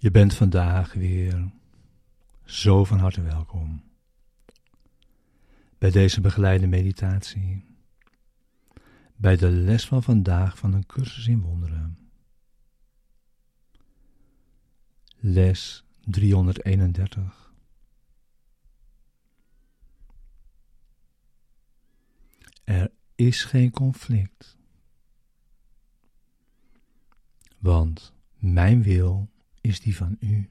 Je bent vandaag weer zo van harte welkom bij deze begeleide meditatie, bij de les van vandaag van een cursus in wonderen. Les 331. Er is geen conflict, want mijn wil is die van u.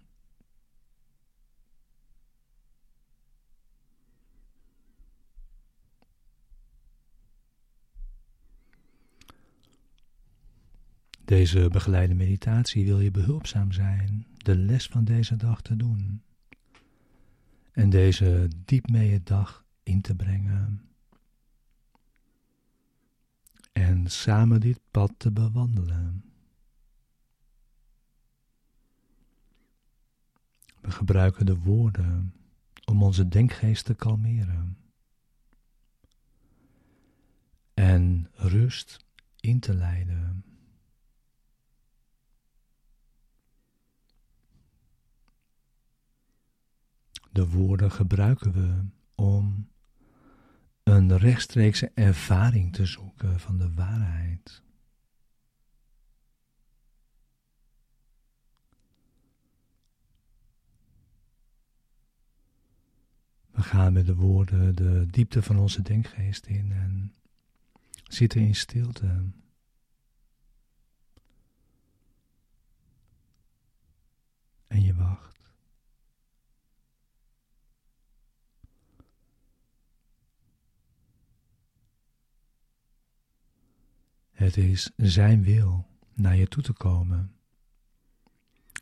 Deze begeleide meditatie wil je behulpzaam zijn de les van deze dag te doen en deze diep mee dag in te brengen en samen dit pad te bewandelen. We gebruiken de woorden om onze denkgeest te kalmeren en rust in te leiden. De woorden gebruiken we om een rechtstreekse ervaring te zoeken van de waarheid. We gaan met de woorden de diepte van onze denkgeest in en zitten in stilte. En je wacht. Het is Zijn wil naar je toe te komen.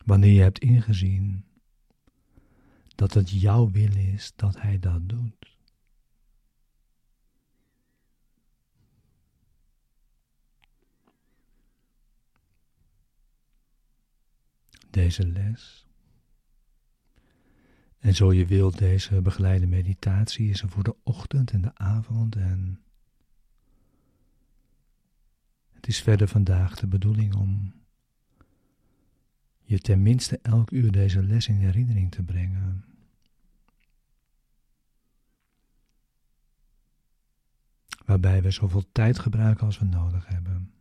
Wanneer je hebt ingezien dat het jouw wil is dat Hij dat doet. Deze les. En zo je wilt, deze begeleide meditatie is er voor de ochtend en de avond en het is verder vandaag de bedoeling om je tenminste elk uur deze les in herinnering te brengen. Waarbij we zoveel tijd gebruiken als we nodig hebben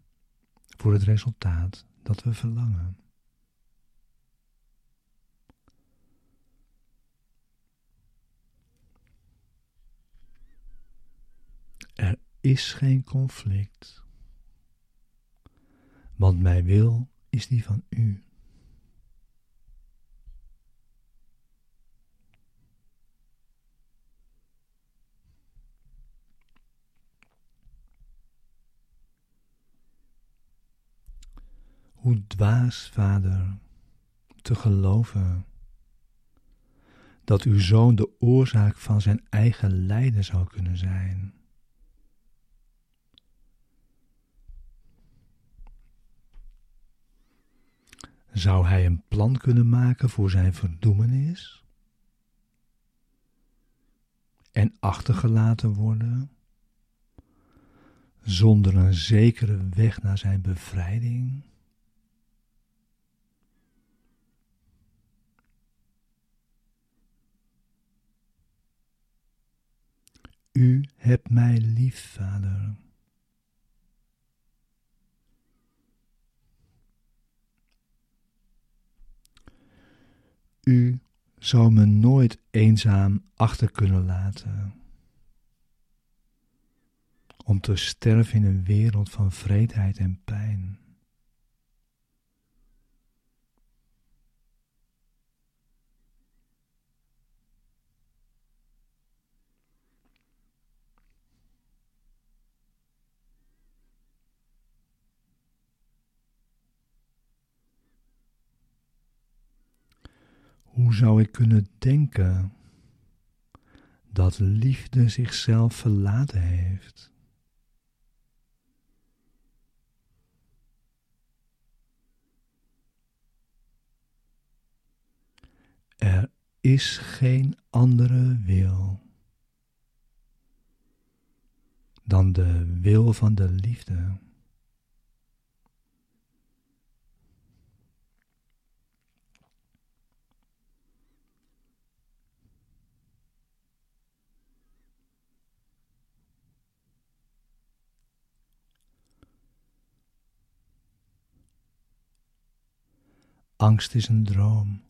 voor het resultaat dat we verlangen. Er is geen conflict, want mijn wil is die van u. Hoe dwaas, vader, te geloven dat uw zoon de oorzaak van zijn eigen lijden zou kunnen zijn. Zou hij een plan kunnen maken voor zijn verdoemenis? En achtergelaten worden? Zonder een zekere weg naar zijn bevrijding? U hebt mij lief, vader. U zou me nooit eenzaam achter kunnen laten. Om te sterven in een wereld van vreedheid en pijn. Hoe zou ik kunnen denken dat liefde zichzelf verlaten heeft? Er is geen andere wil dan de wil van de liefde. Angst is een droom.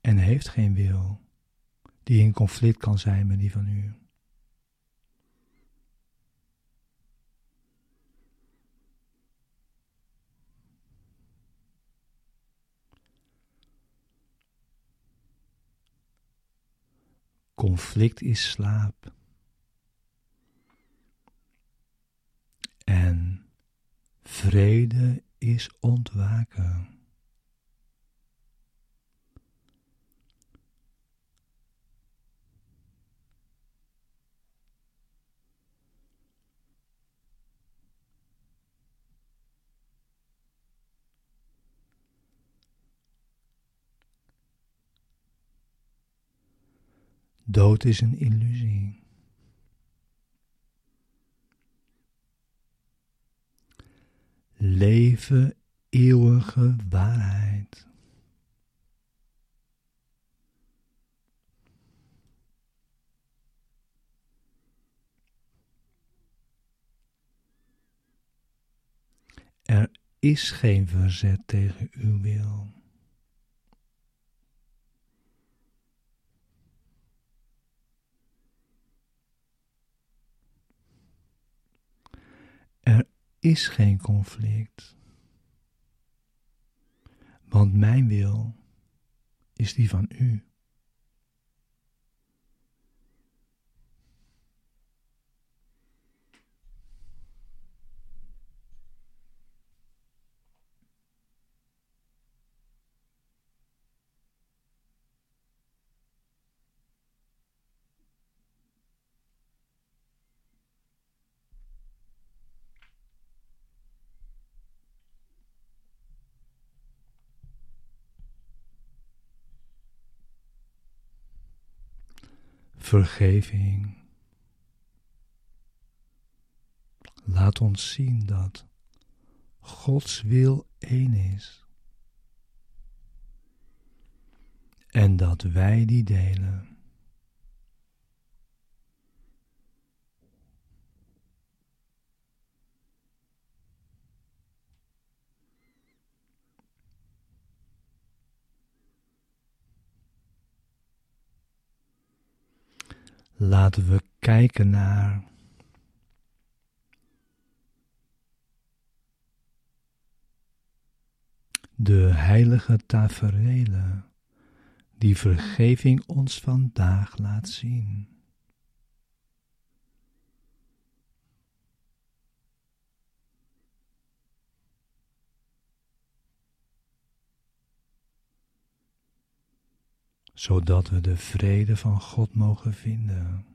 En heeft geen wil die in conflict kan zijn met die van u. Conflict is slaap. En vrede is ontwaken. Dood is een illusie. Leven eeuwige waarheid. Er is geen verzet tegen uw wil. Er is geen conflict. Want mijn wil is die van u. vergeving. Laat ons zien dat Gods wil één is. En dat wij die delen. Laten we kijken naar de heilige taferelen die vergeving ons vandaag laat zien. Zodat we de vrede van God mogen vinden.